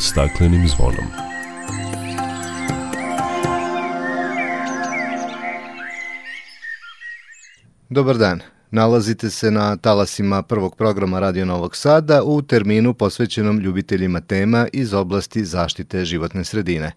staklenim zvonom. Dobar dan. Nalazite se na talasima prvog programa Radio Novog Sada u terminu posvećenom ljubiteljima tema iz oblasti zaštite životne sredine.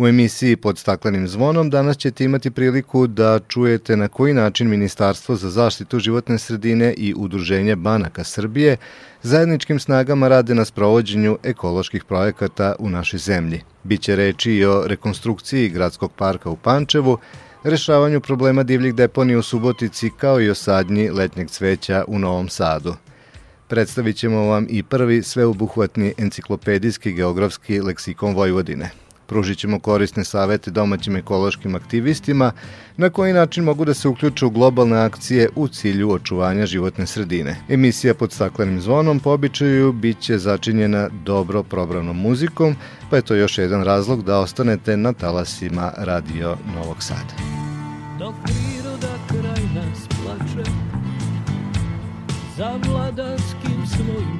U emisiji pod staklenim zvonom danas ćete imati priliku da čujete na koji način Ministarstvo za zaštitu životne sredine i Udruženje Banaka Srbije zajedničkim snagama rade na sprovođenju ekoloških projekata u našoj zemlji. Biće reči i o rekonstrukciji gradskog parka u Pančevu, rešavanju problema divljih deponija u Subotici kao i o sadnji letnjeg cveća u Novom Sadu. Predstavit ćemo vam i prvi sveobuhvatni enciklopedijski geografski leksikon Vojvodine. Pružit ćemo korisne savete domaćim ekološkim aktivistima na koji način mogu da se uključe u globalne akcije u cilju očuvanja životne sredine. Emisija pod staklenim zvonom po običaju bit će začinjena dobro probranom muzikom, pa je to još jedan razlog da ostanete na talasima Radio Novog Sada. Dok priroda kraj nas plače za vladarskim svojim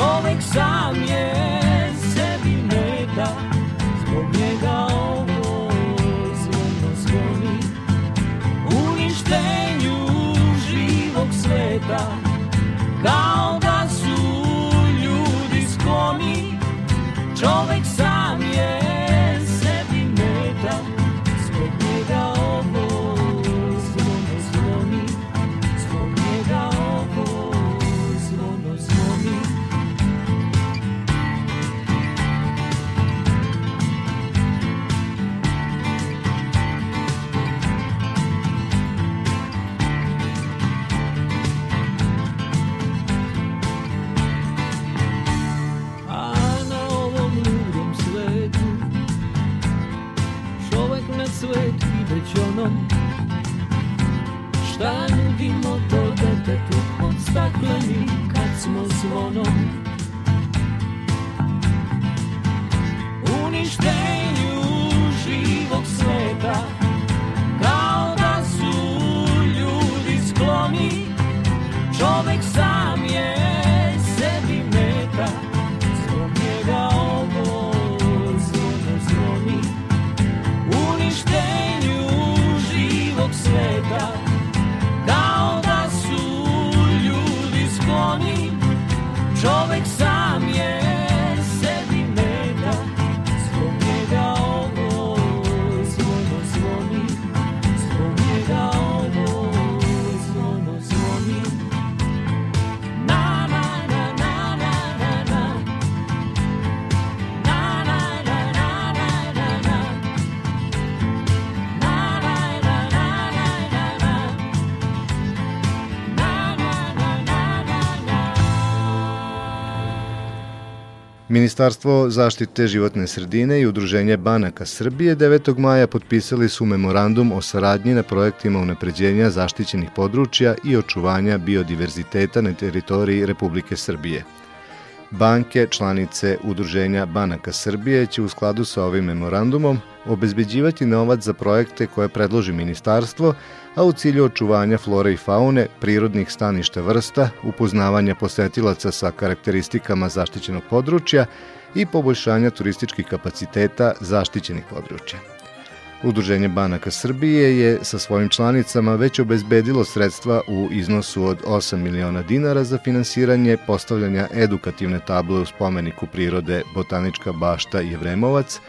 čovek sam je sebi meta zbog njega ovo zvono zvoni. Uništenju živog sveta kao pod staklenim kad smo zvonom Uništenju Čovek sam Ministarstvo zaštite životne sredine i Udruženje banaka Srbije 9. maja potpisali su memorandum o saradnji na projektima unapređenja zaštićenih područja i očuvanja biodiverziteta na teritoriji Republike Srbije. Banke, članice Udruženja banaka Srbije će u skladu sa ovim memorandumom obezbeđivati novac za projekte koje predloži ministarstvo, a u cilju očuvanja flore i faune, prirodnih staništa vrsta, upoznavanja posetilaca sa karakteristikama zaštićenog područja i poboljšanja turističkih kapaciteta zaštićenih područja. Udruženje banaka Srbije je sa svojim članicama već obezbedilo sredstva u iznosu od 8 miliona dinara za finansiranje postavljanja edukativne table u spomeniku prirode Botanička bašta Jevremovac,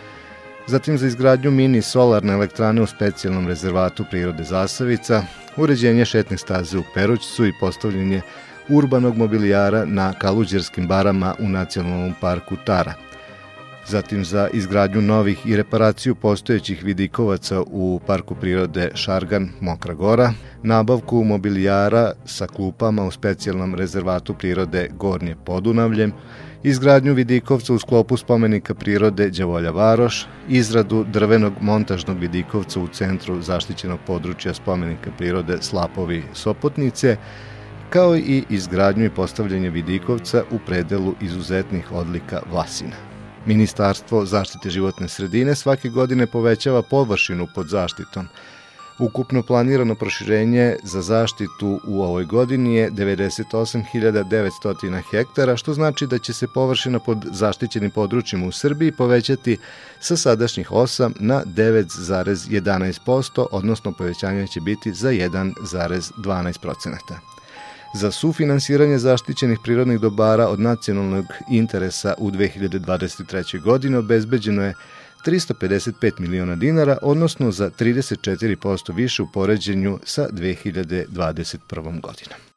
zatim za izgradnju mini solarne elektrane u specijalnom rezervatu prirode Zasavica, uređenje šetne staze u Perućcu i postavljanje urbanog mobilijara na kaluđerskim barama u nacionalnom parku Tara. Zatim za izgradnju novih i reparaciju postojećih vidikovaca u Parku prirode Šargan Mokra Gora, nabavku mobilijara sa klupama u specijalnom rezervatu prirode Gornje Podunavlje, izgradnju vidikovca u sklopu spomenika prirode Đavolja Varoš, izradu drvenog montažnog vidikovca u centru zaštićenog područja spomenika prirode Slapovi Sopotnice, kao i izgradnju i postavljanje vidikovca u predelu izuzetnih odlika Vlasina. Ministarstvo zaštite životne sredine svake godine povećava površinu pod zaštitom. Ukupno planirano proširenje za zaštitu u ovoj godini je 98.900 hektara, što znači da će se površina pod zaštićenim područjima u Srbiji povećati sa sadašnjih 8 na 9,11%, odnosno povećanje će biti za 1,12%. Za sufinansiranje zaštićenih prirodnih dobara od nacionalnog interesa u 2023. godini obezbeđeno je 355 miliona dinara, odnosno za 34% više u poređenju sa 2021. godinom.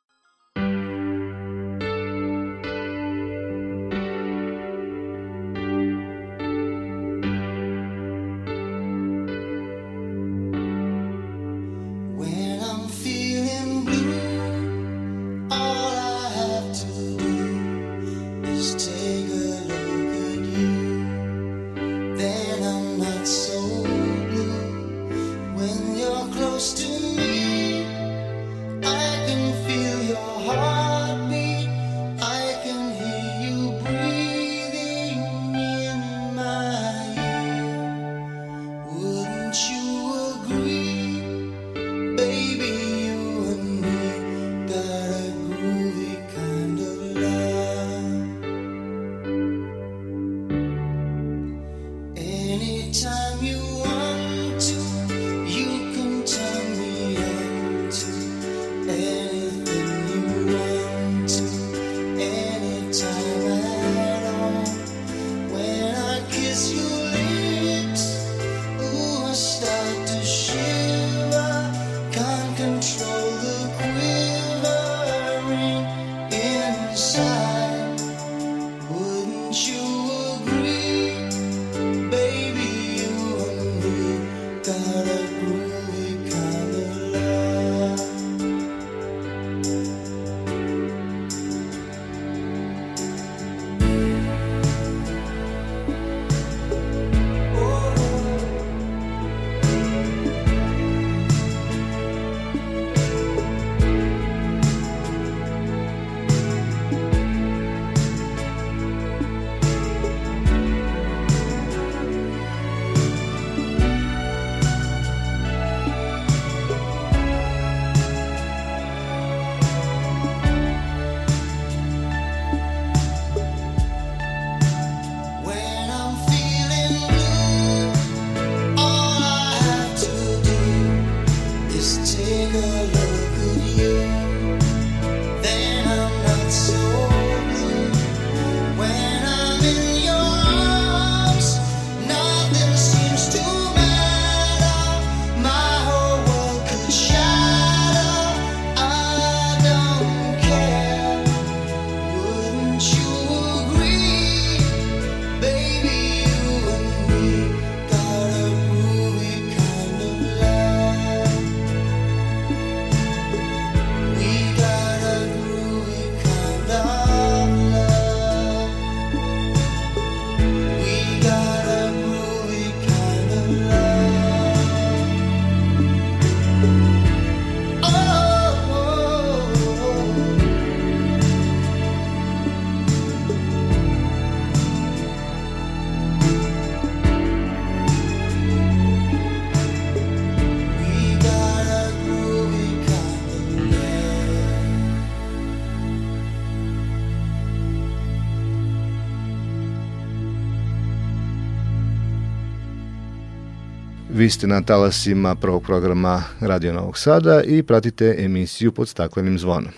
Vi ste na talasima prvog programa Radio Novog Sada i pratite emisiju pod staklenim zvonom.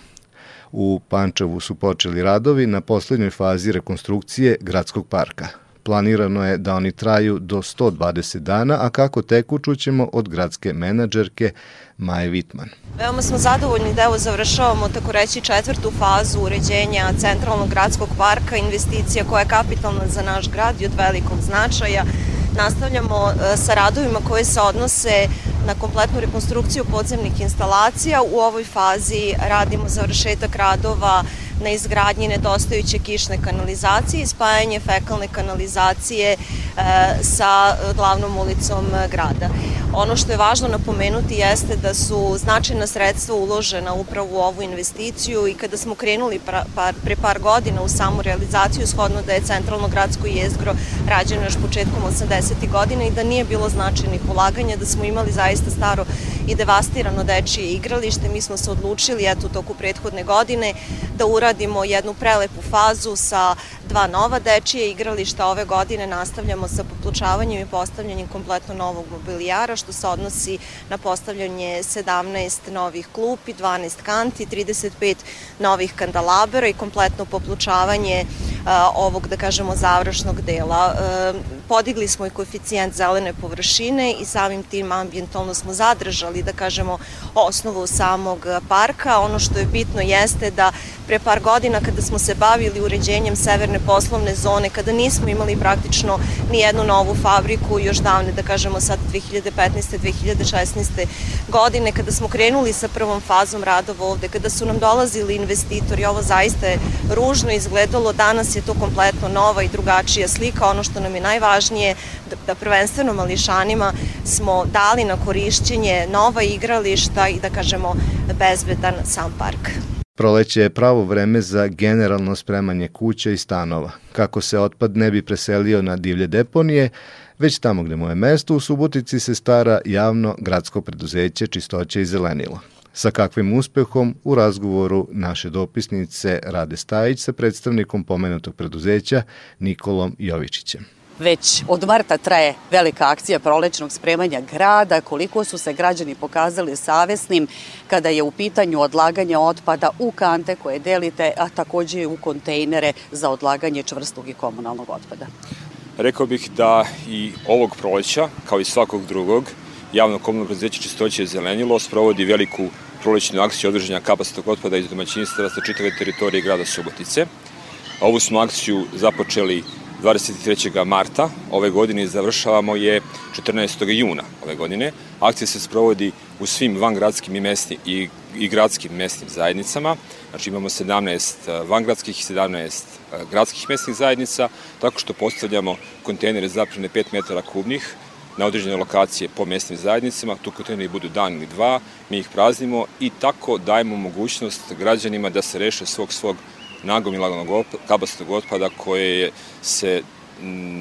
U Pančevu su počeli radovi na poslednjoj fazi rekonstrukcije gradskog parka. Planirano je da oni traju do 120 dana, a kako teku čućemo od gradske menadžerke Maje Vitman. Veoma smo zadovoljni da evo završavamo tako reći četvrtu fazu uređenja centralnog gradskog parka, investicija koja je kapitalna za naš grad i od velikog značaja. Nastavljamo e, sa radovima koje se odnose na kompletnu rekonstrukciju podzemnih instalacija. U ovoj fazi radimo završetak radova na izgradnji nedostajuće kišne kanalizacije i spajanje fekalne kanalizacije e, sa glavnom ulicom grada. Ono što je važno napomenuti jeste da su značajna sredstva uložena upravo u ovu investiciju i kada smo krenuli pra, par, pre par godina u samu realizaciju, shodno da je centralno gradsko jezgro rađeno još početkom 80. godina i da nije bilo značajnih ulaganja, da smo imali zaista staro i devastirano dečije igralište, mi smo se odlučili eto u toku prethodne godine da uradimo jednu prelepu fazu sa dva nova dečije igrališta. Ove godine nastavljamo sa poplučavanjem i postavljanjem kompletno novog mobilijara, što se odnosi na postavljanje 17 novih klupi, 12 kanti, 35 novih kandalabera i kompletno poplučavanje ovog, da kažemo, završnog dela. Podigli smo i koeficijent zelene površine i samim tim ambijentalno smo zadržali, da kažemo, osnovu samog parka. Ono što je bitno jeste da pre par godina kada smo se bavili uređenjem severne poslovne zone, kada nismo imali praktično ni jednu novu fabriku, još davne, da kažemo sad 2015. 2016. godine, kada smo krenuli sa prvom fazom radova ovde, kada su nam dolazili investitori, ovo zaista je ružno izgledalo, danas je to kompletno nova i drugačija slika, ono što nam je najvažnije, da, da prvenstveno mališanima smo dali na korišćenje nova igrališta i da kažemo bezbedan sam park. Proleće je pravo vreme za generalno spremanje kuća i stanova. Kako se otpad ne bi preselio na divlje deponije, već tamo gde mu je mesto, u Subotici se stara javno gradsko preduzeće Čistoće i zelenilo. Sa kakvim uspehom u razgovoru naše dopisnice Rade Stajić sa predstavnikom pomenutog preduzeća Nikolom Jovičićem. Već od marta traje velika akcija prolećnog spremanja grada, koliko su se građani pokazali savesnim kada je u pitanju odlaganje otpada u kante koje delite, a takođe i u kontejnere za odlaganje čvrstog i komunalnog otpada. Rekao bih da i ovog proleća, kao i svakog drugog, javno komunalno preduzeće Čistoće zelenilo sprovodi veliku prolećnu akciju održanja kapacitog otpada iz domaćinstva sa čitave teritorije grada Subotice. Ovu smo akciju započeli 23. marta ove godine završavamo je 14. juna ove godine. Akcija se sprovodi u svim vangradskim i, mesni, i, i gradskim mesnim zajednicama. Znači imamo 17 eh, vangradskih i 17 eh, gradskih mesnih zajednica, tako što postavljamo kontejnere zaprene 5 metara kubnih na određene lokacije po mesnim zajednicama, tu kontejneri budu dan ili dva, mi ih praznimo i tako dajemo mogućnost građanima da se reše svog svog nagomilanog kabastog otpada koje je se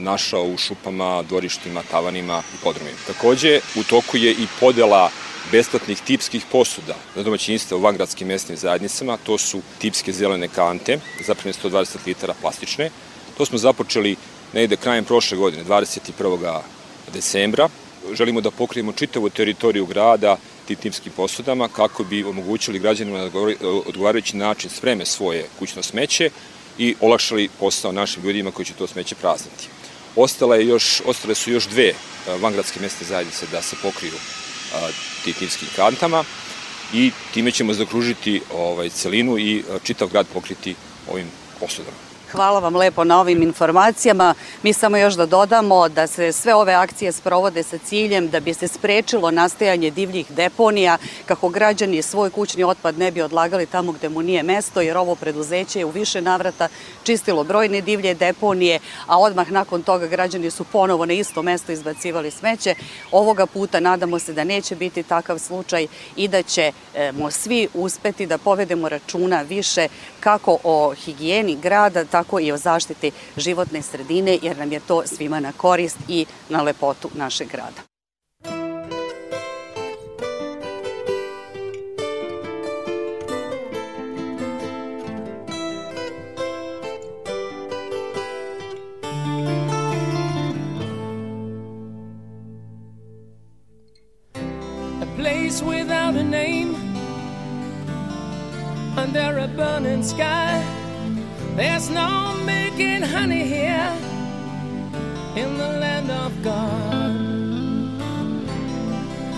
našao u šupama, dvorištima, tavanima i podrumima. Takođe, u toku je i podela besplatnih tipskih posuda za domaćinstva u vangradskim mesnim zajednicama. To su tipske zelene kante, zapravo 120 litara plastične. To smo započeli negde krajem prošle godine, 21. decembra. Želimo da pokrijemo čitavu teritoriju grada tim timskim posudama kako bi omogućili građanima da odgovarajući način spreme svoje kućno smeće i olakšali posao našim ljudima koji će to smeće prazniti. Ostale, još, ostale su još dve vangradske mesne zajednice da se pokriju ti timskim kantama i time ćemo zakružiti ovaj, celinu i čitav grad pokriti ovim posudama. Hvala vam lepo na ovim informacijama. Mi samo još da dodamo da se sve ove akcije sprovode sa ciljem da bi se sprečilo nastajanje divljih deponija, kako građani svoj kućni otpad ne bi odlagali tamo gde mu nije mesto, jer ovo preduzeće je u više navrata čistilo brojne divlje deponije, a odmah nakon toga građani su ponovo na isto mesto izbacivali smeće. Ovoga puta nadamo se da neće biti takav slučaj i da ćemo svi uspeti da povedemo računa više kako o higijeni grada, tako i o zaštiti životne sredine, jer nam je to svima na korist i na lepotu našeg grada. Place without a name under a burning sky There's no making honey here. in the land of God.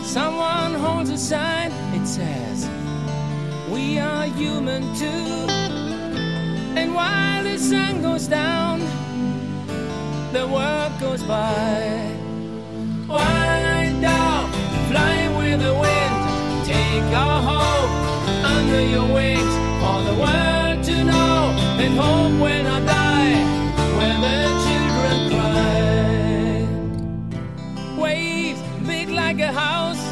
Someone holds a sign, it says, We are human too. And while the sun goes down, the world goes by. Why down, fly with the wind, take our hope under your wings for the world and hope when I die, when the children cry. Waves big like a house,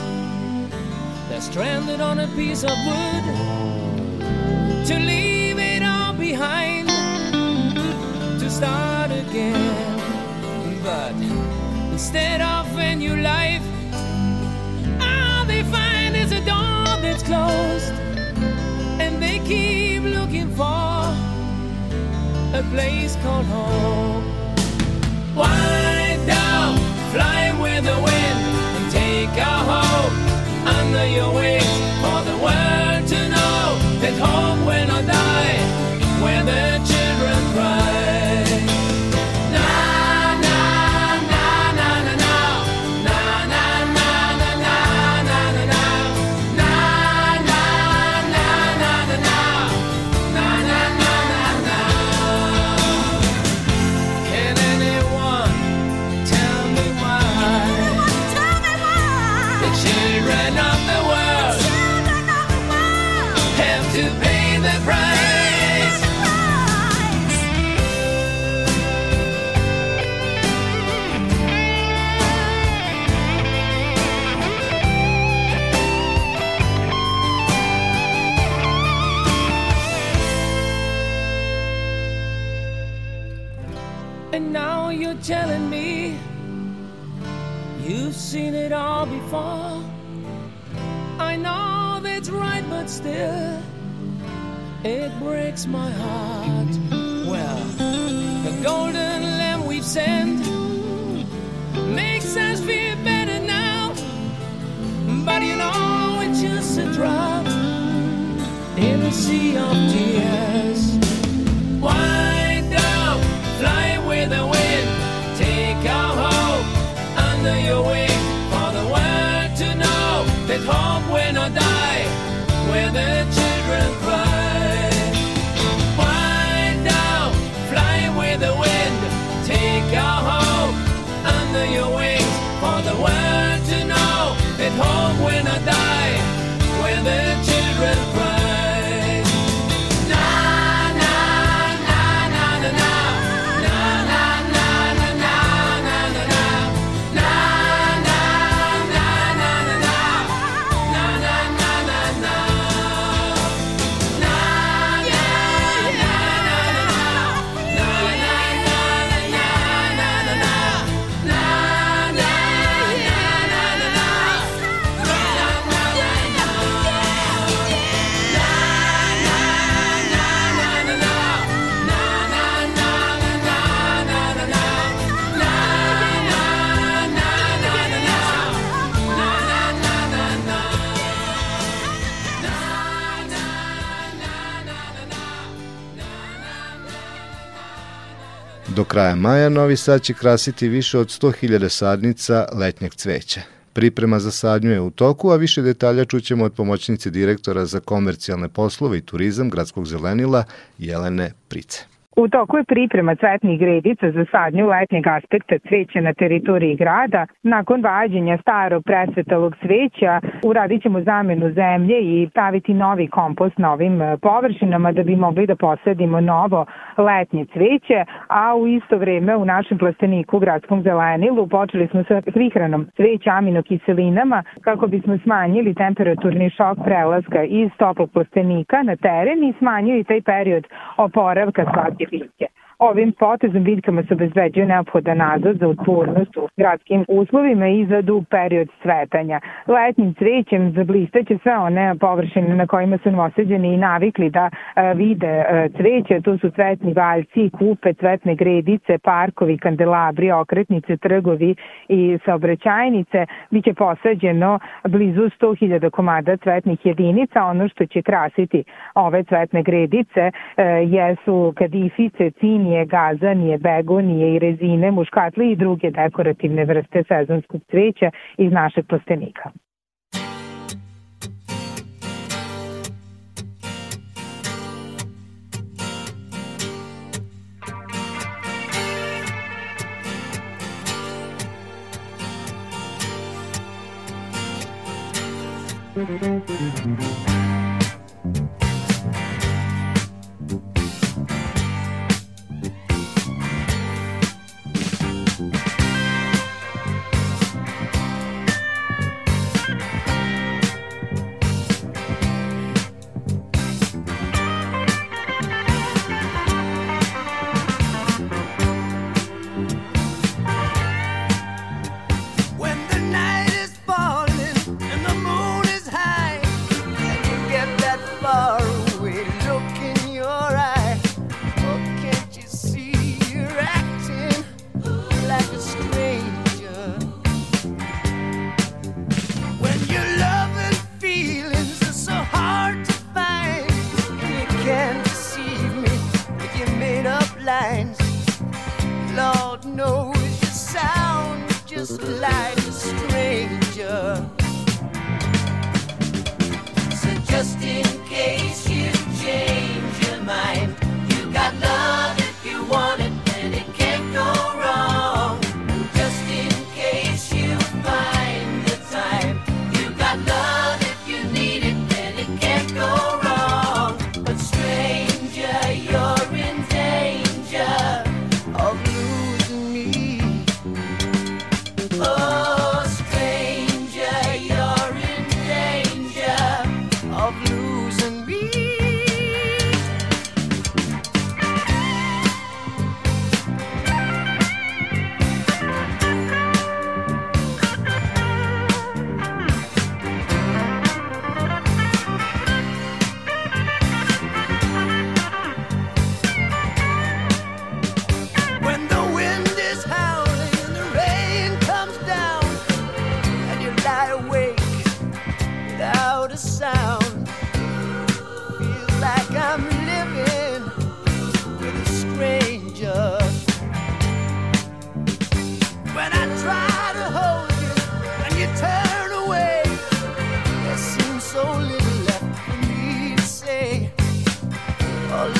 they're stranded on a piece of wood to leave it all behind to start again. But instead of a new life, all they find is a door that's closed, and they keep looking for a place called home. Why down, fly with the wind, and take our hope under your wings for the world to know that home when I die, where the children cry. Breaks my heart. Well, the golden lamb we've sent makes us feel better now. But you know, it's just a drop in a sea of tears. Why Do kraja maja Novi Sad će krasiti više od 100.000 sadnica letnjeg cveća. Priprema za sadnju je u toku, a više detalja čućemo od pomoćnice direktora za komercijalne poslove i turizam gradskog zelenila Jelene Price. U toku je priprema cvetnih gredica za sadnju letnjeg aspekta cveća na teritoriji grada. Nakon vađenja starog presvetalog cveća uradit ćemo zamenu zemlje i staviti novi kompost na ovim e, površinama da bi mogli da posadimo novo letnje cveće, a u isto vreme u našem plasteniku u gradskom zelenilu počeli smo sa prihranom cveća aminokiselinama kako bismo smanjili temperaturni šok prelaska iz toplog plastenika na teren i smanjili taj period oporavka svake في Ovim potezom biljkama se obezbeđuje neophodan nadzor za otpornost u gradskim uslovima i za dug period cvetanja. Letnjim cvećem zablistaće sve one površine na kojima su novoseđeni i navikli da e, vide e, cveće, to su cvetni valjci, kupe, cvetne gredice, parkovi, kandelabri, okretnice, trgovi i saobraćajnice. Biće posađeno blizu 100.000 komada cvetnih jedinica. Ono što će krasiti ove cvetne gredice e, jesu kadifice, cini, nije gaza, nije begonije i rezine, muškatli i druge dekorativne vrste sezonskog cveća iz našeg plastenika.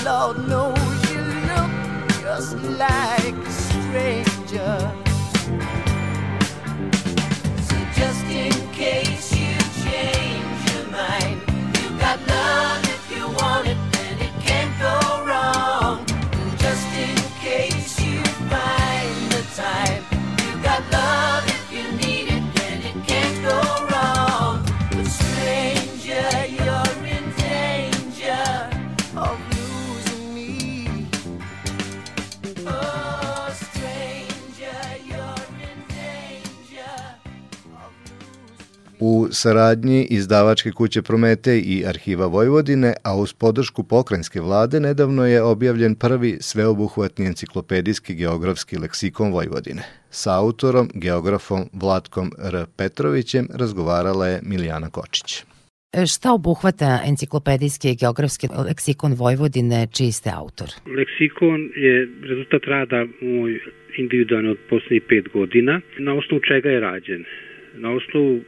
Lord knows. Saradnji izdavačke kuće Promete i Arhiva Vojvodine, a uz podršku pokrajinske vlade nedavno je objavljen prvi sveobuhvatni enciklopedijski geografski leksikon Vojvodine. Sa autorom, geografom Vlatkom R. Petrovićem razgovarala je Milijana Kočić. E, šta obuhvata enciklopedijski geografski leksikon Vojvodine, čiji ste autor? Leksikon je rezultat rada moj individualno od poslednjih pet godina, na osnovu čega je rađen. Na osnovu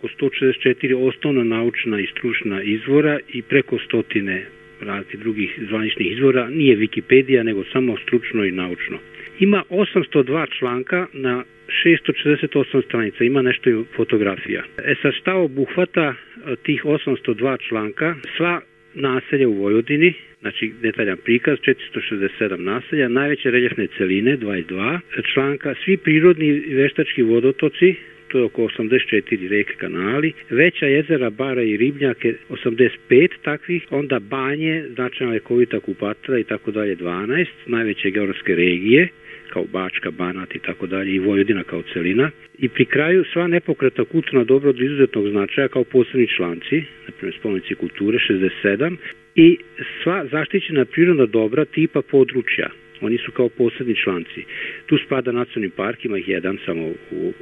oko 164 osnovna naučna i stručna izvora i preko stotine različitih drugih zvaničnih izvora, nije Wikipedija, nego samo stručno i naučno. Ima 802 članka na 648 stranica, ima nešto i fotografija. E sad šta obuhvata e, tih 802 članka? Sva naselja u Vojvodini, znači detaljan prikaz, 467 naselja, najveće reljefne celine, 22 članka, svi prirodni i veštački vodotoci, to je oko 84 reke kanali, veća jezera, bara i ribnjake 85 takvih, onda banje, značajna lekovita kupatra i tako dalje 12, najveće geografske regije, kao Bačka, Banat i tako dalje i Vojvodina kao celina. I pri kraju sva nepokretna kulturna dobra od izuzetnog značaja kao posebni članci, na primjer spomenici kulture 67 i sva zaštićena prirodna dobra tipa područja. Oni su kao posebni članci. Tu spada nacionalni park, ima ih jedan samo u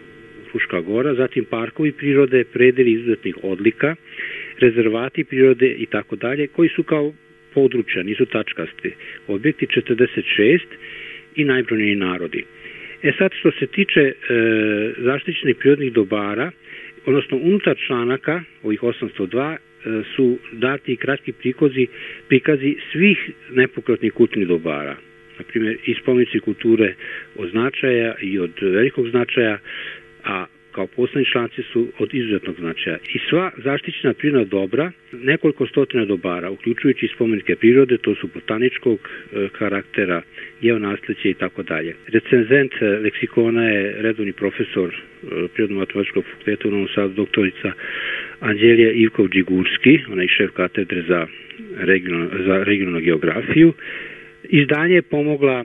Fruška gora, zatim parkovi prirode, predeli izuzetnih odlika, rezervati prirode i tako dalje, koji su kao područja, nisu tačkasti. Objekti 46 i najbrojniji narodi. E sad što se tiče e, zaštićenih prirodnih dobara, odnosno unutar članaka, ovih 802, e, su dati kratki prikozi, prikazi svih nepokretnih kulturnih dobara. Na primjer, i kulture od značaja i od velikog značaja, a kao poslednji članci su od izuzetnog značaja. I sva zaštićena prirodna dobra, nekoliko stotina dobara, uključujući spomenike prirode, to su botaničkog e, karaktera, geonasleće i tako dalje. Recenzent e, leksikona je redovni profesor e, Prirodno-matematičkog fakulteta u Novom Sadu, doktorica Anđelija Ivkov-Đigurski, ona je šef katedre za regionalnu, za regionalnu geografiju. Izdanje je pomogla e,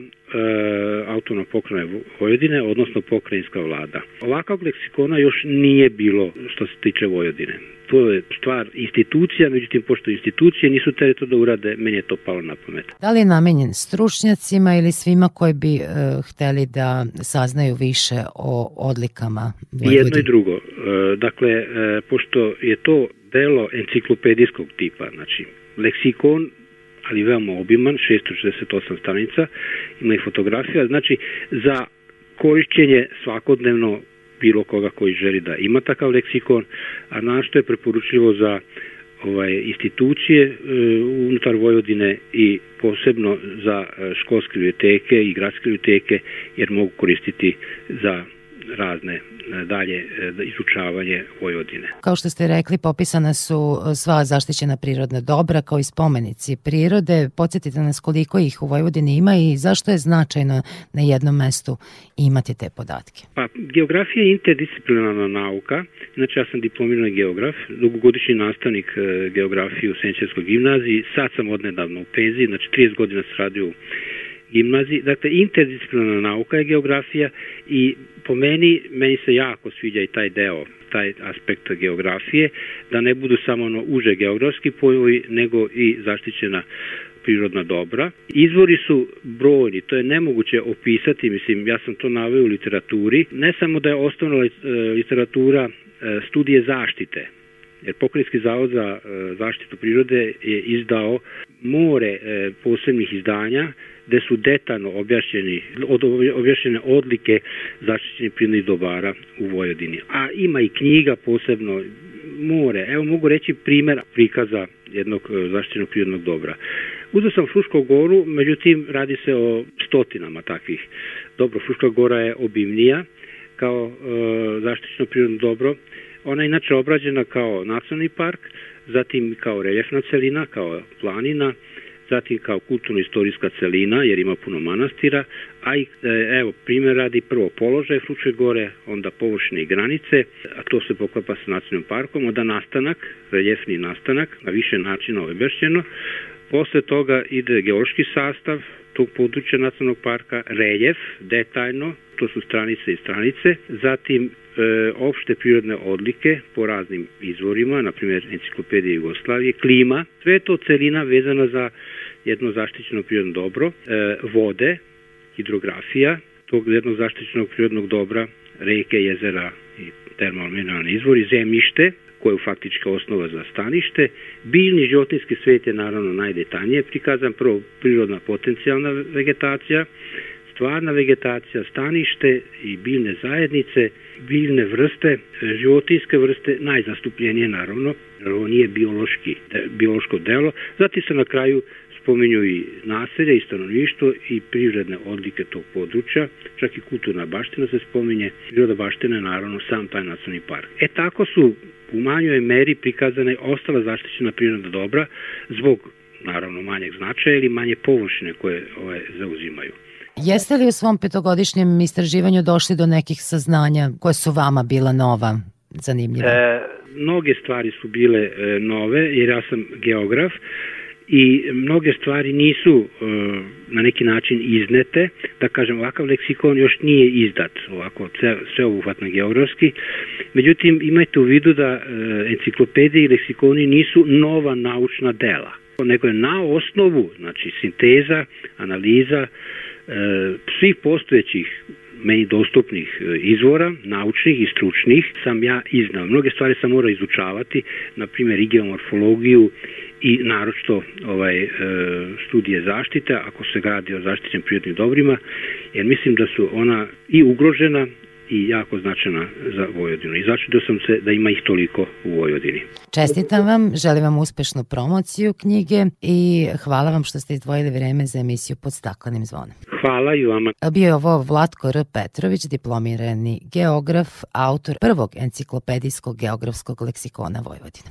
autonomna pokrajina Vojvodine, odnosno pokrajinska vlada. Ovakav leksikona još nije bilo što se tiče Vojvodine. To je stvar institucija, međutim, pošto institucije nisu tere to da urade, meni je to palo na pamet. Da li je namenjen stručnjacima ili svima koji bi e, hteli da saznaju više o odlikama Vojvodine? Jedno i drugo. E, dakle, e, pošto je to delo enciklopedijskog tipa, znači, leksikon ali veoma obiman, 668 stranica, ima i fotografija, znači za korišćenje svakodnevno bilo koga koji želi da ima takav leksikon, a našto je preporučljivo za ovaj institucije e, unutar Vojvodine i posebno za e, školske biblioteke i gradske biblioteke jer mogu koristiti za razne e, dalje e, izučavanje Vojvodine. Kao što ste rekli, popisana su e, sva zaštićena prirodna dobra kao i spomenici prirode. Podsjetite nas koliko ih u Vojvodini ima i zašto je značajno na jednom mestu imati te podatke? Pa, geografija je interdisciplinarna nauka. Znači, ja sam diplomirani geograf, dugogodišnji nastavnik geografije u Senčevskoj gimnaziji. Sad sam odnedavno u penziji, znači 30 godina se radio u gimnaziji. Dakle, interdisciplinarna nauka je geografija i po meni, meni se jako sviđa i taj deo, taj aspekt geografije, da ne budu samo ono uže geografski pojmovi, nego i zaštićena prirodna dobra. Izvori su brojni, to je nemoguće opisati, mislim, ja sam to naveo u literaturi. Ne samo da je osnovna e, literatura e, studije zaštite, jer Pokrajinski zavod za e, zaštitu prirode je izdao more posebnih izdanja gde su detaljno objašnjeni, od, objašnjene odlike zaštićenih prirodnih dobara u Vojvodini. A ima i knjiga posebno more. Evo mogu reći primer prikaza jednog e, zaštićenog prirodnog dobra. Uzeo sam Frušku goru, međutim radi se o stotinama takvih. Dobro, Fruška gora je obimnija kao e, zaštićeno prirodno dobro. Ona je inače obrađena kao nacionalni park, zatim kao reljefna celina, kao planina, zatim kao kulturno-istorijska celina, jer ima puno manastira, a i, e, evo, primjer radi prvo položaj Fruče gore, onda površine i granice, a to se poklapa sa nacionalnim parkom, onda nastanak, reljefni nastanak, na više načina objašnjeno, Posle toga ide geološki sastav tog područja nacionalnog parka, reljef, detaljno, to su stranice i stranice, zatim e, opšte prirodne odlike po raznim izvorima, na primjer enciklopedije Jugoslavije, klima, sve to celina vezana za jedno zaštićeno prirodno dobro, e, vode, hidrografija, tog jednog zaštićenog prirodnog dobra, reke, jezera i termalmineralni izvori, zemljište, koje je faktička osnova za stanište. Biljni životinski svet je naravno najdetaljnije prikazan, prvo prirodna potencijalna vegetacija, stvarna vegetacija, stanište i biljne zajednice, biljne vrste, životinske vrste, najzastupljenije naravno, jer ovo nije biološki, biološko delo. Zatim se na kraju spominju i naselje i stanovništvo i privredne odlike tog područja, čak i kulturna baština se spominje, priroda baština je naravno sam taj nacionalni park. E tako su u manjoj meri prikazane ostala zaštićena prirodna dobra zbog naravno manjeg značaja ili manje površine koje ove zauzimaju. Jeste li u svom petogodišnjem istraživanju došli do nekih saznanja koje su vama bila nova, zanimljiva? E, mnoge stvari su bile e, nove jer ja sam geograf i mnoge stvari nisu e, na neki način iznete, da kažem ovakav leksikon još nije izdat ovako sveobuhvatno geografski, međutim imajte u vidu da e, enciklopedije i leksikoni nisu nova naučna dela, nego je na osnovu, znači sinteza, analiza e, svih postojećih meni dostupnih izvora, naučnih i stručnih, sam ja iznao. Mnoge stvari sam morao izučavati, na primjer i geomorfologiju i naročito ovaj, e, studije zaštite, ako se gradi o zaštićenim prirodnim dobrima, jer mislim da su ona i ugrožena i jako značajna za Vojvodinu. I začudio sam se da ima ih toliko u Vojvodini. Čestitam vam, želim vam uspešnu promociju knjige i hvala vam što ste izdvojili vreme za emisiju pod staklenim zvonom. Hvala i vama. Bio je ovo Vlatko R. Petrović, diplomirani geograf, autor prvog enciklopedijskog geografskog leksikona Vojvodine.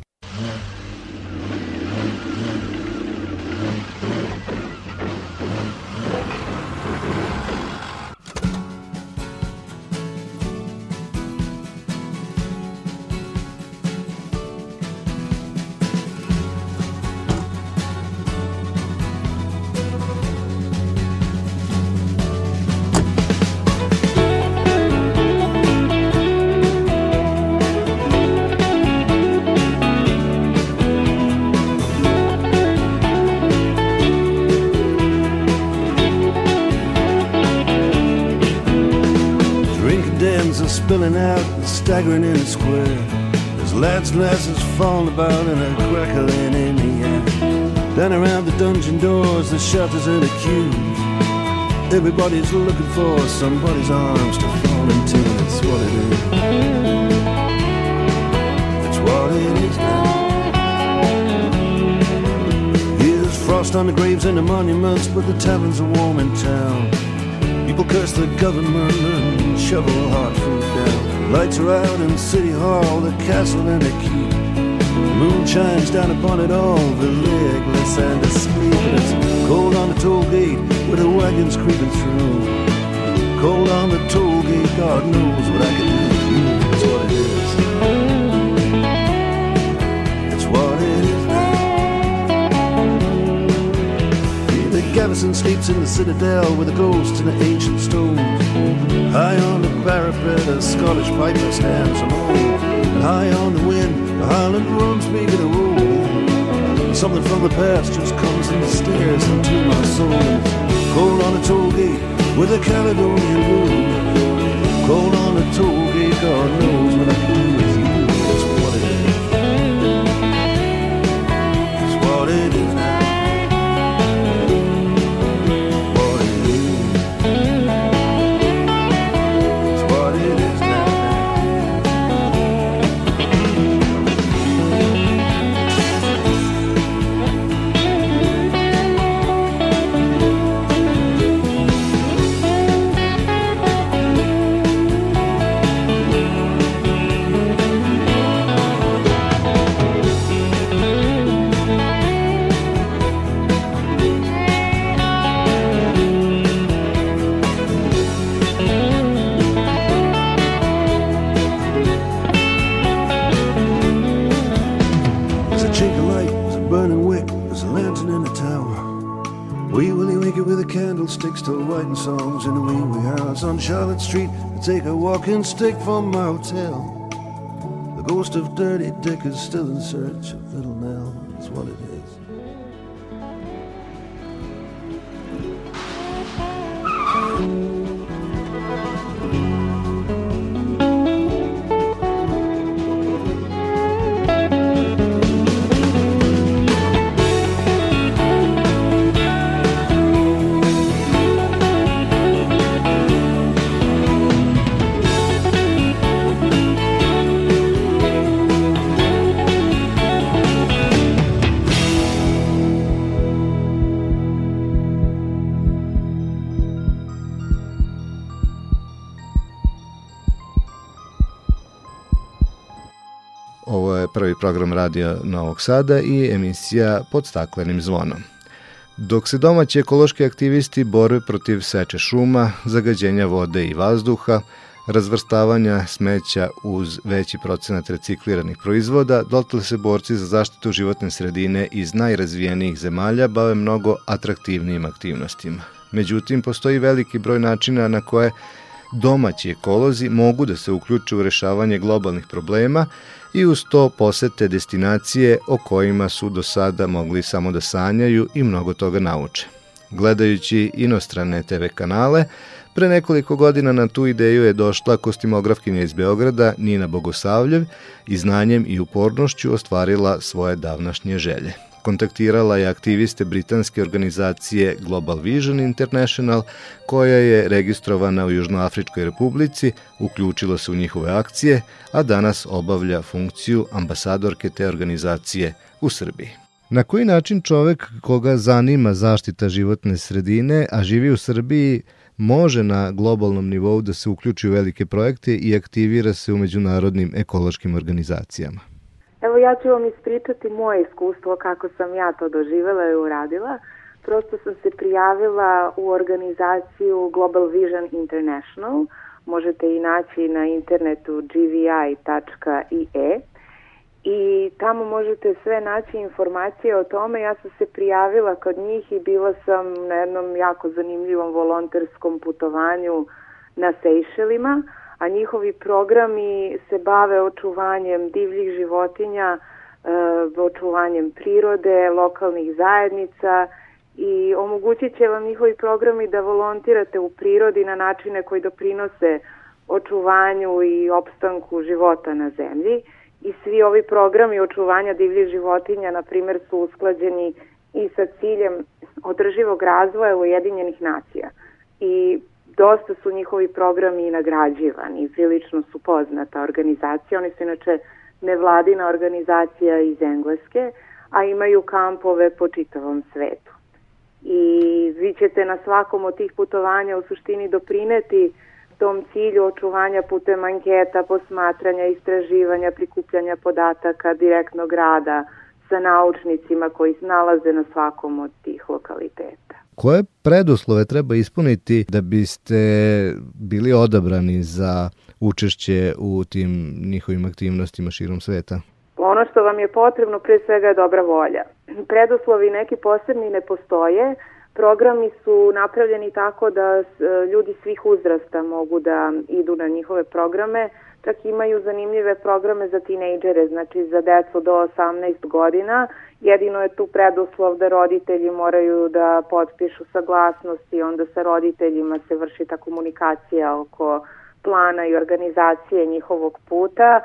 Staggering in the square. There's lads and lasses falling about and a crackling in the air. Down around the dungeon doors, the shelters and the queues. Everybody's looking for somebody's arms to fall into. That's what it is. That's what it is now. Here's frost on the graves and the monuments, but the taverns are warm in town. People curse the government and shovel hard food down. Lights are out in City Hall, the castle and the keep. The moon shines down upon it all, the legless and. And it's cold on the toll gate where the wagon's creeping through. Cold on the toll gate, God knows what I can do. The garrison sleeps in the citadel with a ghost in the ancient stones. High on the parapet, a Scottish piper stands alone. High on the wind, the Highland drums begin to roll. Something from the past just comes and stares into my soul. Cold on the toll gate with a Caledonian moon. Cold on the toll gate, God knows what I do with you. That's what it is. That's what it is now. On Charlotte Street. I take a walking stick from my hotel. The ghost of Dirty Dick is still in search of Little program Radio Novog Sada i emisija pod staklenim zvonom. Dok se domaći ekološki aktivisti bore protiv seče šuma, zagađenja vode i vazduha, razvrstavanja smeća uz veći procenat recikliranih proizvoda, dotle se borci za zaštitu životne sredine iz najrazvijenijih zemalja bave mnogo atraktivnijim aktivnostima. Međutim, postoji veliki broj načina na koje domaći ekolozi mogu da se uključe u rešavanje globalnih problema i uz to posete destinacije o kojima su do sada mogli samo da sanjaju i mnogo toga nauče. Gledajući inostrane TV kanale, Pre nekoliko godina na tu ideju je došla kostimografkinja iz Beograda Nina Bogosavljev i znanjem i upornošću ostvarila svoje davnašnje želje. Kontaktirala je aktiviste britanske organizacije Global Vision International, koja je registrovana u Južnoafričkoj republici, uključila se u njihove akcije, a danas obavlja funkciju ambasadorke te organizacije u Srbiji. Na koji način čovek koga zanima zaštita životne sredine, a živi u Srbiji, može na globalnom nivou da se uključi u velike projekte i aktivira se u međunarodnim ekološkim organizacijama? Evo ja ću vam ispričati moje iskustvo kako sam ja to doživela i uradila. Prosto sam se prijavila u organizaciju Global Vision International. Možete i naći na internetu gvi.ie i tamo možete sve naći informacije o tome. Ja sam se prijavila kod njih i bila sam na jednom jako zanimljivom volonterskom putovanju na Sejšelima, a njihovi programi se bave očuvanjem divljih životinja, e, očuvanjem prirode, lokalnih zajednica i omogućit će vam njihovi programi da volontirate u prirodi na načine koji doprinose očuvanju i opstanku života na zemlji i svi ovi programi očuvanja divljih životinja, na primer, su usklađeni i sa ciljem održivog razvoja Ujedinjenih nacija. I dosta su njihovi programi nagrađivani i prilično su poznata organizacija. Oni su inače nevladina organizacija iz Engleske, a imaju kampove po čitavom svetu. I vi ćete na svakom od tih putovanja u suštini doprineti tom cilju očuvanja putem anketa, posmatranja, istraživanja, prikupljanja podataka, direktnog rada sa naučnicima koji nalaze na svakom od tih lokaliteta. Koje preduslove treba ispuniti da biste bili odabrani za učešće u tim njihovim aktivnostima širom sveta? Ono što vam je potrebno pre svega je dobra volja. Preduslovi neki posebni ne postoje, Programi su napravljeni tako da ljudi svih uzrasta mogu da idu na njihove programe, čak imaju zanimljive programe za tinejdžere, znači za decu do 18 godina. Jedino je tu preduslov da roditelji moraju da potpišu saglasnost i onda sa roditeljima se vrši ta komunikacija oko plana i organizacije njihovog puta,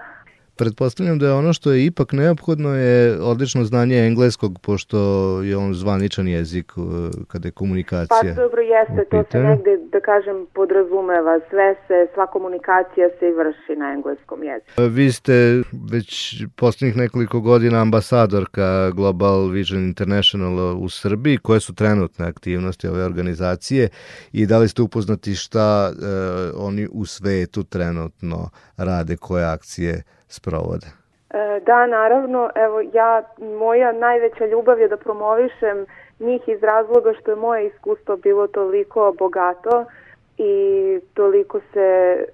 Pretpostavljam da je ono što je ipak neophodno je odlično znanje engleskog, pošto je on zvaničan jezik uh, kada je komunikacija. Pa dobro jeste, to se negde, da kažem, podrazumeva. Sve se, sva komunikacija se i vrši na engleskom jeziku. Vi ste već poslednjih nekoliko godina ambasadorka Global Vision International u Srbiji. Koje su trenutne aktivnosti ove organizacije i da li ste upoznati šta uh, oni u svetu trenutno rade, koje akcije sprovode? E, da, naravno, evo ja, moja najveća ljubav je da promovišem njih iz razloga što je moje iskustvo bilo toliko bogato i toliko se, e,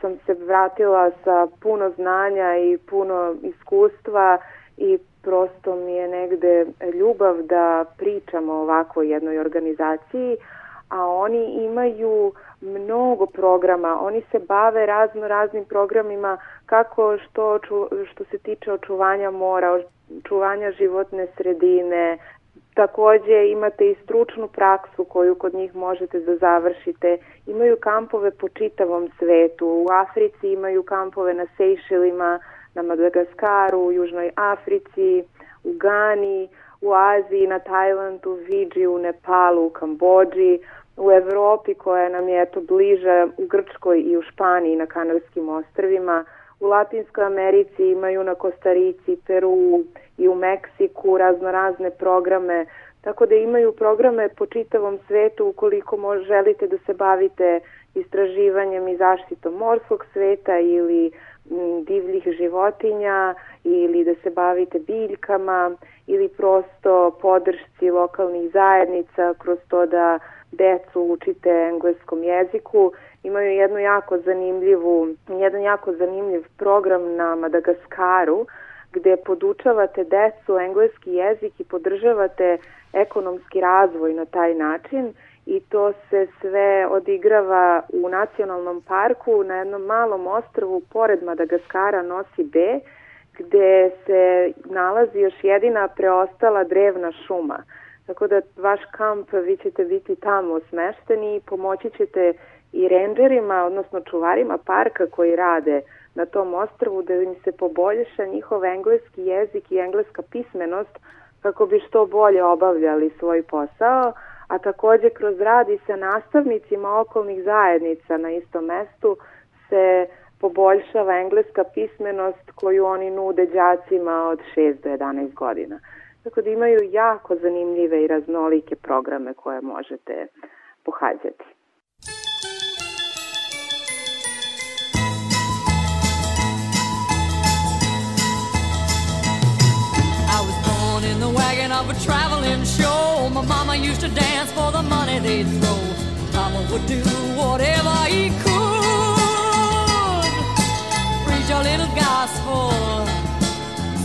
sam se vratila sa puno znanja i puno iskustva i prosto mi je negde ljubav da pričamo o ovakvoj jednoj organizaciji, a oni imaju mnogo programa, oni se bave razno raznim programima kako što, što se tiče očuvanja mora, očuvanja životne sredine, Takođe imate i stručnu praksu koju kod njih možete da završite. Imaju kampove po čitavom svetu. U Africi imaju kampove na Sejšelima, na Madagaskaru, u Južnoj Africi, u Gani, u Aziji, na Tajlandu, Vidži, u Nepalu, u Kambođi u Evropi koja nam je eto bliža u Grčkoj i u Španiji na Kanarskim ostrvima, u Latinskoj Americi imaju na Kostarici, Peru i u Meksiku razno razne programe, tako da imaju programe po čitavom svetu ukoliko mož, želite da se bavite istraživanjem i zaštitom morskog sveta ili divljih životinja ili da se bavite biljkama ili prosto podršci lokalnih zajednica kroz to da decu učite engleskom jeziku. Imaju jednu jako zanimljivu, jedan jako zanimljiv program na Madagaskaru gde podučavate decu engleski jezik i podržavate ekonomski razvoj na taj način i to se sve odigrava u nacionalnom parku na jednom malom ostrvu pored Madagaskara Nosi B gde se nalazi još jedina preostala drevna šuma. Tako da vaš kamp, vi ćete biti tamo smešteni i pomoći ćete i renđerima, odnosno čuvarima parka koji rade na tom ostrvu da im se poboljša njihov engleski jezik i engleska pismenost kako bi što bolje obavljali svoj posao, a takođe kroz rad i sa nastavnicima okolnih zajednica na istom mestu se poboljšava engleska pismenost koju oni nude đacima od 6 do 11 godina. Tako da imaju jako zanimljive i raznolike programe koje možete pohađati. The of a traveling show. My mama used to dance for the money they'd throw. Papa would do whatever he could. Preach a little gospel,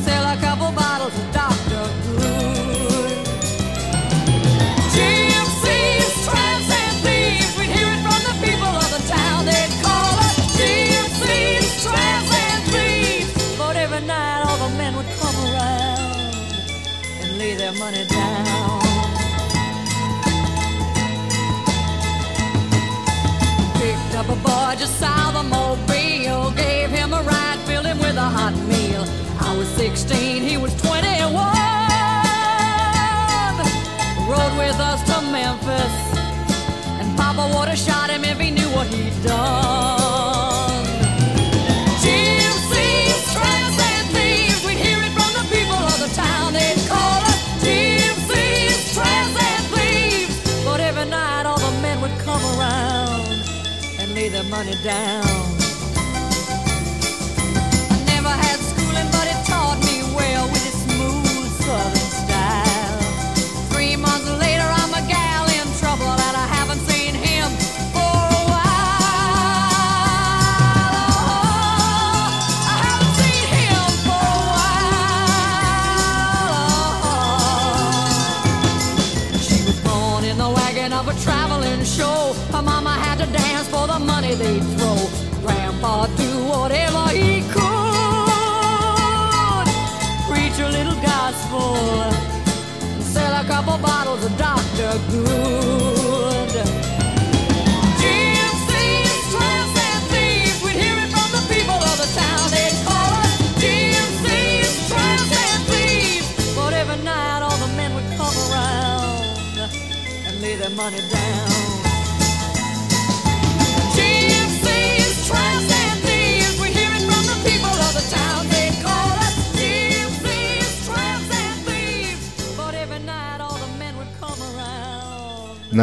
sell a couple bottles of Dr. their money down. Picked up a boy just south of Mobile, gave him a ride, filled him with a hot meal. I was 16, he was 21. Rode with us to Memphis, and Papa would have shot him if he knew what he'd done. Money down.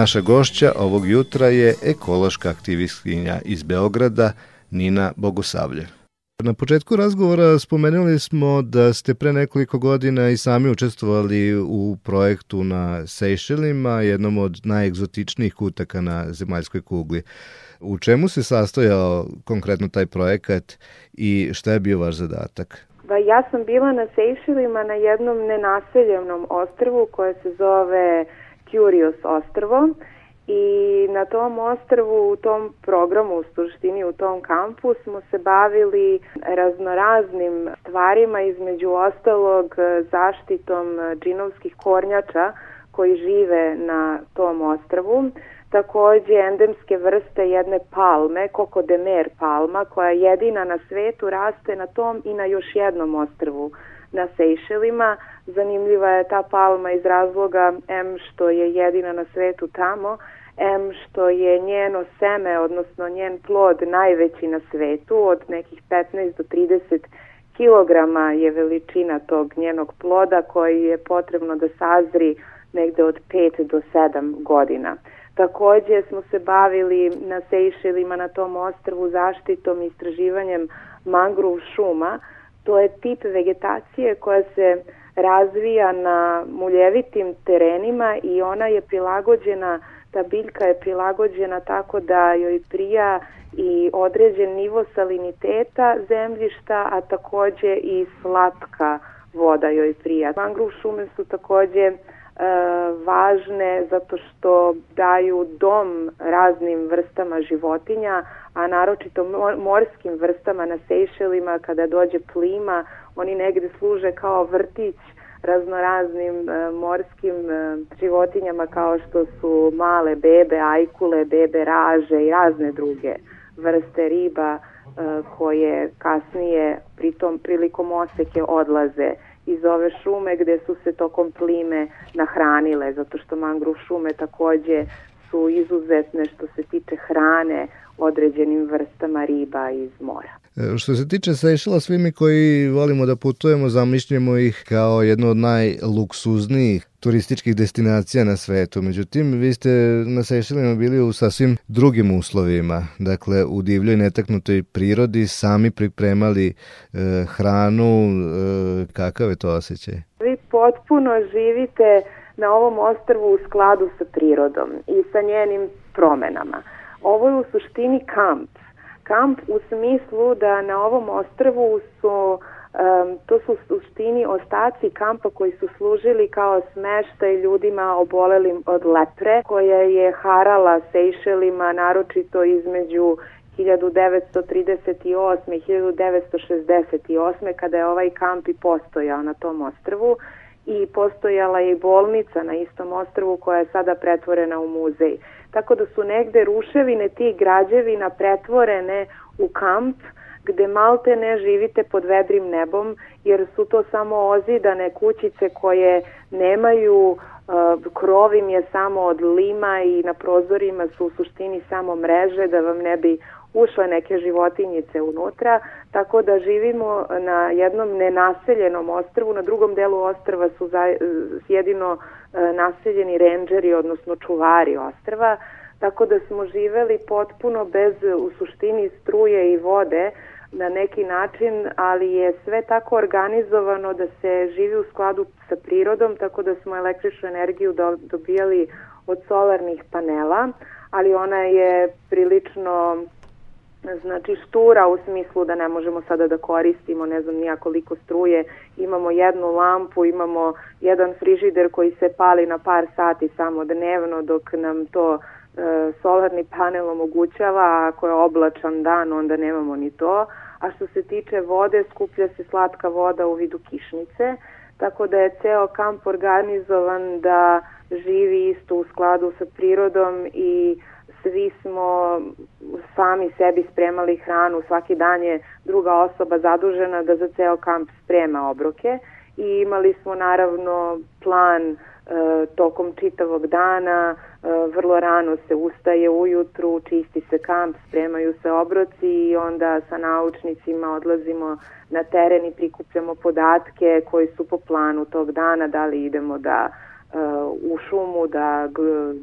Naša gošća ovog jutra je ekološka aktivistkinja iz Beograda Nina Bogosavljev. Na početku razgovora spomenuli smo da ste pre nekoliko godina i sami učestvovali u projektu na Sejšelima, jednom od najegzotičnijih kutaka na zemaljskoj kugli. U čemu se sastojao konkretno taj projekat i šta je bio vaš zadatak? Pa ja sam bila na Sejšelima na jednom nenaseljenom ostrvu koje se zove Curious ostrvo i na tom ostrvu, u tom programu, u suštini u tom kampu smo se bavili raznoraznim stvarima, između ostalog zaštitom džinovskih kornjača koji žive na tom ostrvu. Takođe endemske vrste jedne palme, kokodemer palma, koja jedina na svetu raste na tom i na još jednom ostrvu na Sejšelima. Zanimljiva je ta palma iz razloga M što je jedina na svetu tamo, M što je njeno seme, odnosno njen plod najveći na svetu, od nekih 15 do 30 kilograma je veličina tog njenog ploda koji je potrebno da sazri negde od 5 do 7 godina. Takođe smo se bavili na Sejšelima na tom ostrvu zaštitom i istraživanjem mangrove šuma. To je tip vegetacije koja se razvija na muljevitim terenima i ona je prilagođena, ta biljka je prilagođena tako da joj prija i određen nivo saliniteta zemljišta, a takođe i slatka voda joj prija. Mangrove šume su takođe važne zato što daju dom raznim vrstama životinja, a naročito morskim vrstama na Sejšelima kada dođe plima, oni negde služe kao vrtić raznoraznim e, morskim e, životinjama kao što su male bebe, ajkule, bebe raže i razne druge vrste riba koje kasnije pritom prilikom oseke odlaze iz ove šume gde su se tokom plime nahranile, zato što mangrov šume takođe su izuzetne što se tiče hrane određenim vrstama riba iz mora. E, što se tiče Sejšela, svi mi koji volimo da putujemo, zamišljamo ih kao jednu od najluksuznijih turističkih destinacija na svetu. Međutim, vi ste na Sejšelima bili u sasvim drugim uslovima. Dakle, u divljoj netaknutoj prirodi sami pripremali e, hranu. E, kakav je to osjećaj? Vi potpuno živite na ovom ostrvu u skladu sa prirodom i sa njenim promenama. Ovo je u suštini kamp. Kamp u smislu da na ovom ostrvu su Um, to su u suštini ostaci kampa koji su služili kao smeštaj ljudima obolelim od lepre koja je harala Sejšelima naročito između 1938. i 1968. kada je ovaj kamp i postojao na tom ostrvu i postojala je i bolnica na istom ostrvu koja je sada pretvorena u muzej. Tako da su negde ruševine tih građevina pretvorene u kamp gde malte ne živite pod vedrim nebom jer su to samo ozidane kućice koje nemaju uh, krovim je samo od lima i na prozorima su u suštini samo mreže da vam ne bi ušle neke životinjice unutra, tako da živimo na jednom nenaseljenom ostrvu, na drugom delu ostrva su za, jedino e, naseljeni renđeri, odnosno čuvari ostrva, tako da smo živeli potpuno bez u suštini struje i vode na neki način, ali je sve tako organizovano da se živi u skladu sa prirodom, tako da smo električnu energiju dobijali od solarnih panela, ali ona je prilično znači štura u smislu da ne možemo sada da koristimo ne znam nija koliko struje, imamo jednu lampu, imamo jedan frižider koji se pali na par sati samo dnevno dok nam to e, solarni panel omogućava, a ako je oblačan dan onda nemamo ni to, a što se tiče vode skuplja se slatka voda u vidu kišnice, tako da je ceo kamp organizovan da živi isto u skladu sa prirodom i svi smo sami sebi spremali hranu, svaki dan je druga osoba zadužena da za ceo kamp sprema obroke. I imali smo naravno plan e, tokom čitavog dana, e, vrlo rano se ustaje ujutru, čisti se kamp, spremaju se obroci i onda sa naučnicima odlazimo na teren i prikupljamo podatke koji su po planu tog dana, da li idemo da e, u šumu, da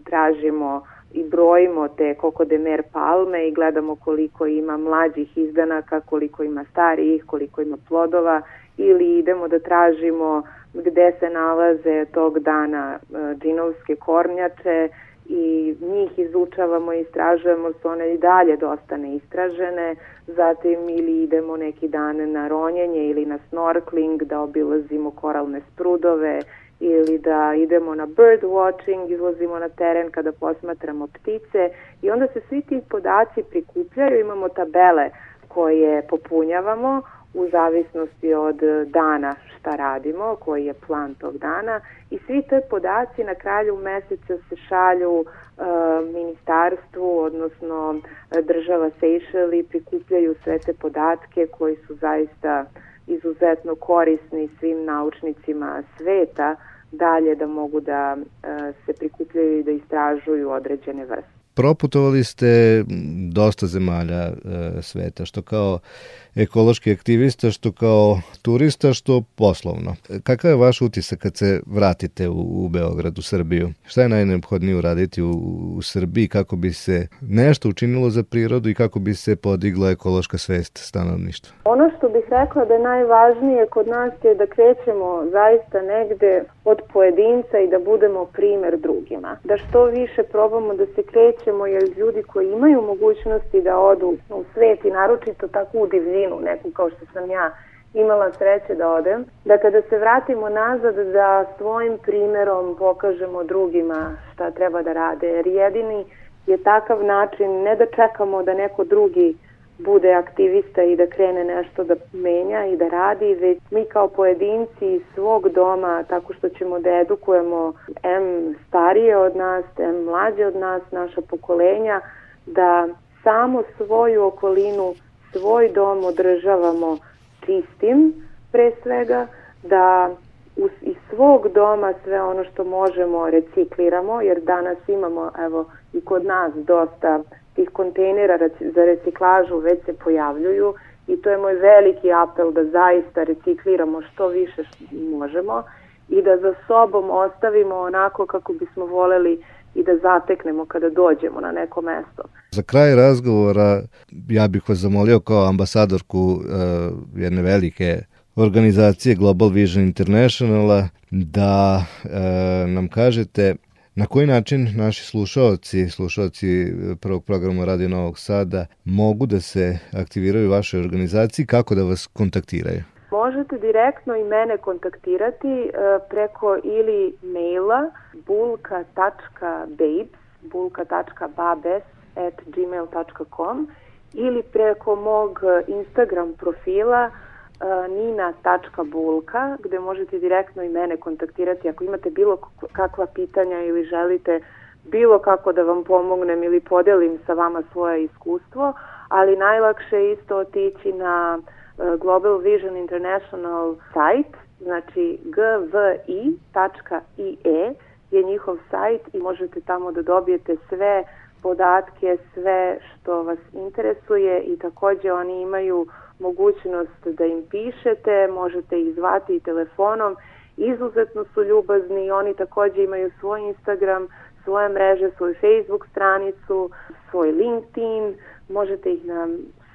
tražimo i brojimo te kokodemer palme i gledamo koliko ima mlađih izdanaka, koliko ima starijih, koliko ima plodova ili idemo da tražimo gde se nalaze tog dana e, džinovske kornjače i njih izučavamo i istražujemo, su one i dalje dosta neistražene, zatim ili idemo neki dan na ronjenje ili na snorkling da obilazimo koralne sprudove ili da idemo na bird watching, izlazimo na teren kada posmatramo ptice. I onda se svi ti podaci prikupljaju, imamo tabele koje popunjavamo u zavisnosti od dana šta radimo, koji je plan tog dana. I svi te podaci na kraju meseca se šalju e, ministarstvu, odnosno e, država Seychelles i prikupljaju sve te podatke koji su zaista izuzetno korisni svim naučnicima sveta dalje da mogu da e, se prikupljaju i da istražuju određene vrste. Proputovali ste dosta zemalja e, sveta, što kao ekološki aktivista, što kao turista, što poslovno. Kakav je vaš utisak kad se vratite u, u Beograd, u Srbiju? Šta je najneophodnije uraditi u, u Srbiji kako bi se nešto učinilo za prirodu i kako bi se podigla ekološka svest stanovništva? Ono što bih rekla da je najvažnije kod nas je da krećemo zaista negde od pojedinca i da budemo primer drugima. Da što više probamo da se krećemo jer ljudi koji imaju mogućnosti da odu u svet i naročito tako u divljinu, neku kao što sam ja imala sreće da odem, da kada se vratimo nazad da svojim primerom pokažemo drugima šta treba da rade, jer jedini je takav način ne da čekamo da neko drugi bude aktivista i da krene nešto da menja i da radi, već mi kao pojedinci iz svog doma, tako što ćemo da edukujemo M starije od nas, M mlađe od nas, naša pokolenja, da samo svoju okolinu, svoj dom održavamo čistim pre svega, da iz svog doma sve ono što možemo recikliramo, jer danas imamo evo i kod nas dosta tih kontejnera za reciklažu već se pojavljuju i to je moj veliki apel da zaista recikliramo što više što možemo i da za sobom ostavimo onako kako bismo voleli i da zateknemo kada dođemo na neko mesto. Za kraj razgovora ja bih vas zamolio kao ambasadorku uh, jedne velike organizacije Global Vision Internationala da uh, nam kažete na koji način naši slušaoci, slušaoci prvog programa Radio Novog Sada mogu da se aktiviraju u vašoj organizaciji, kako da vas kontaktiraju? Možete direktno i mene kontaktirati e, preko ili maila bulka.babes bulka.babes at gmail.com ili preko mog Instagram profila e, nina.bulka gde možete direktno i mene kontaktirati ako imate bilo kakva pitanja ili želite bilo kako da vam pomognem ili podelim sa vama svoje iskustvo, ali najlakše je isto otići na e, Global Vision International site, znači gvi.ie je njihov sajt i možete tamo da dobijete sve podatke, sve što vas interesuje i takođe oni imaju mogućnost da im pišete, možete ih zvati i telefonom, izuzetno su ljubazni, oni takođe imaju svoj Instagram, svoje mreže, svoju Facebook stranicu, svoj LinkedIn, možete ih na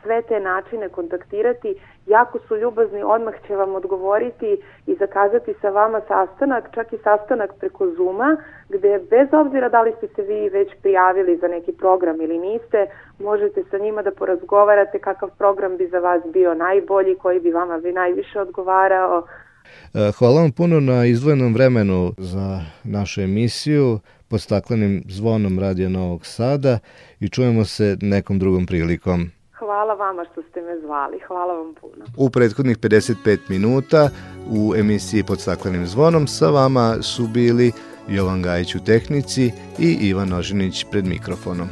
sve te načine kontaktirati, jako su ljubazni, odmah će vam odgovoriti i zakazati sa vama sastanak, čak i sastanak preko Zuma, gde bez obzira da li ste se vi već prijavili za neki program ili niste, možete sa njima da porazgovarate kakav program bi za vas bio najbolji, koji bi vama bi najviše odgovarao. E, hvala vam puno na izdvojenom vremenu za našu emisiju pod staklenim zvonom Radio Novog Sada i čujemo se nekom drugom prilikom. Hvala vama što ste me zvali. Hvala vam puno. U prethodnih 55 minuta u emisiji pod staklenim zvonom sa vama su bili Jovan Gajić u tehnici i Ivan Nožinić pred mikrofonom.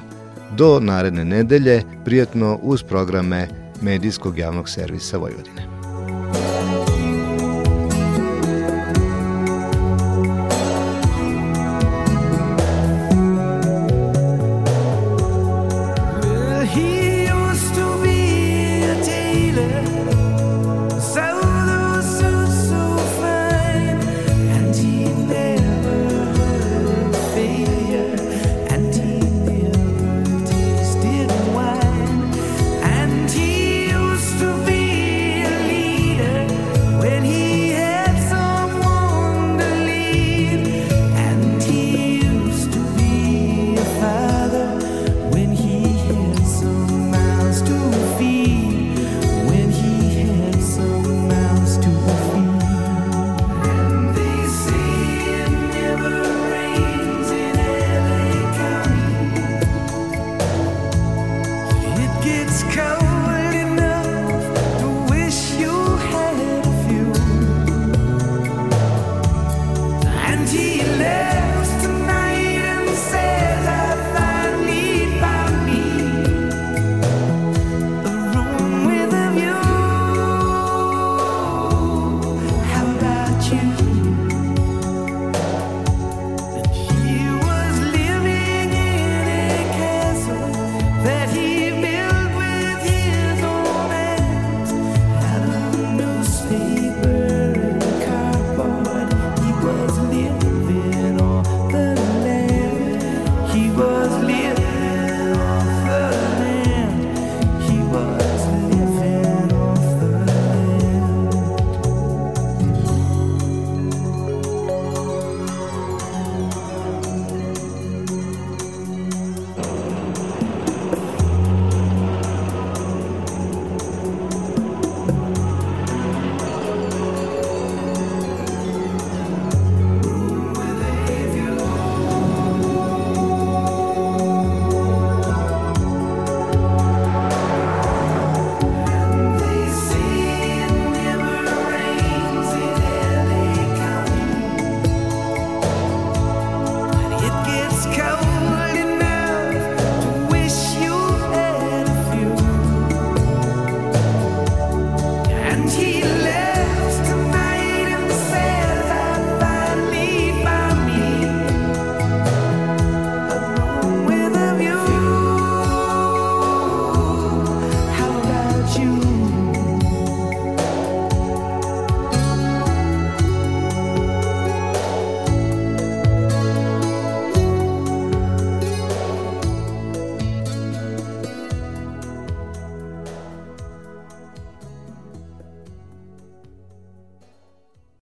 Do naredne nedelje, prijatno uz programe Medijskog javnog servisa Vojvodine.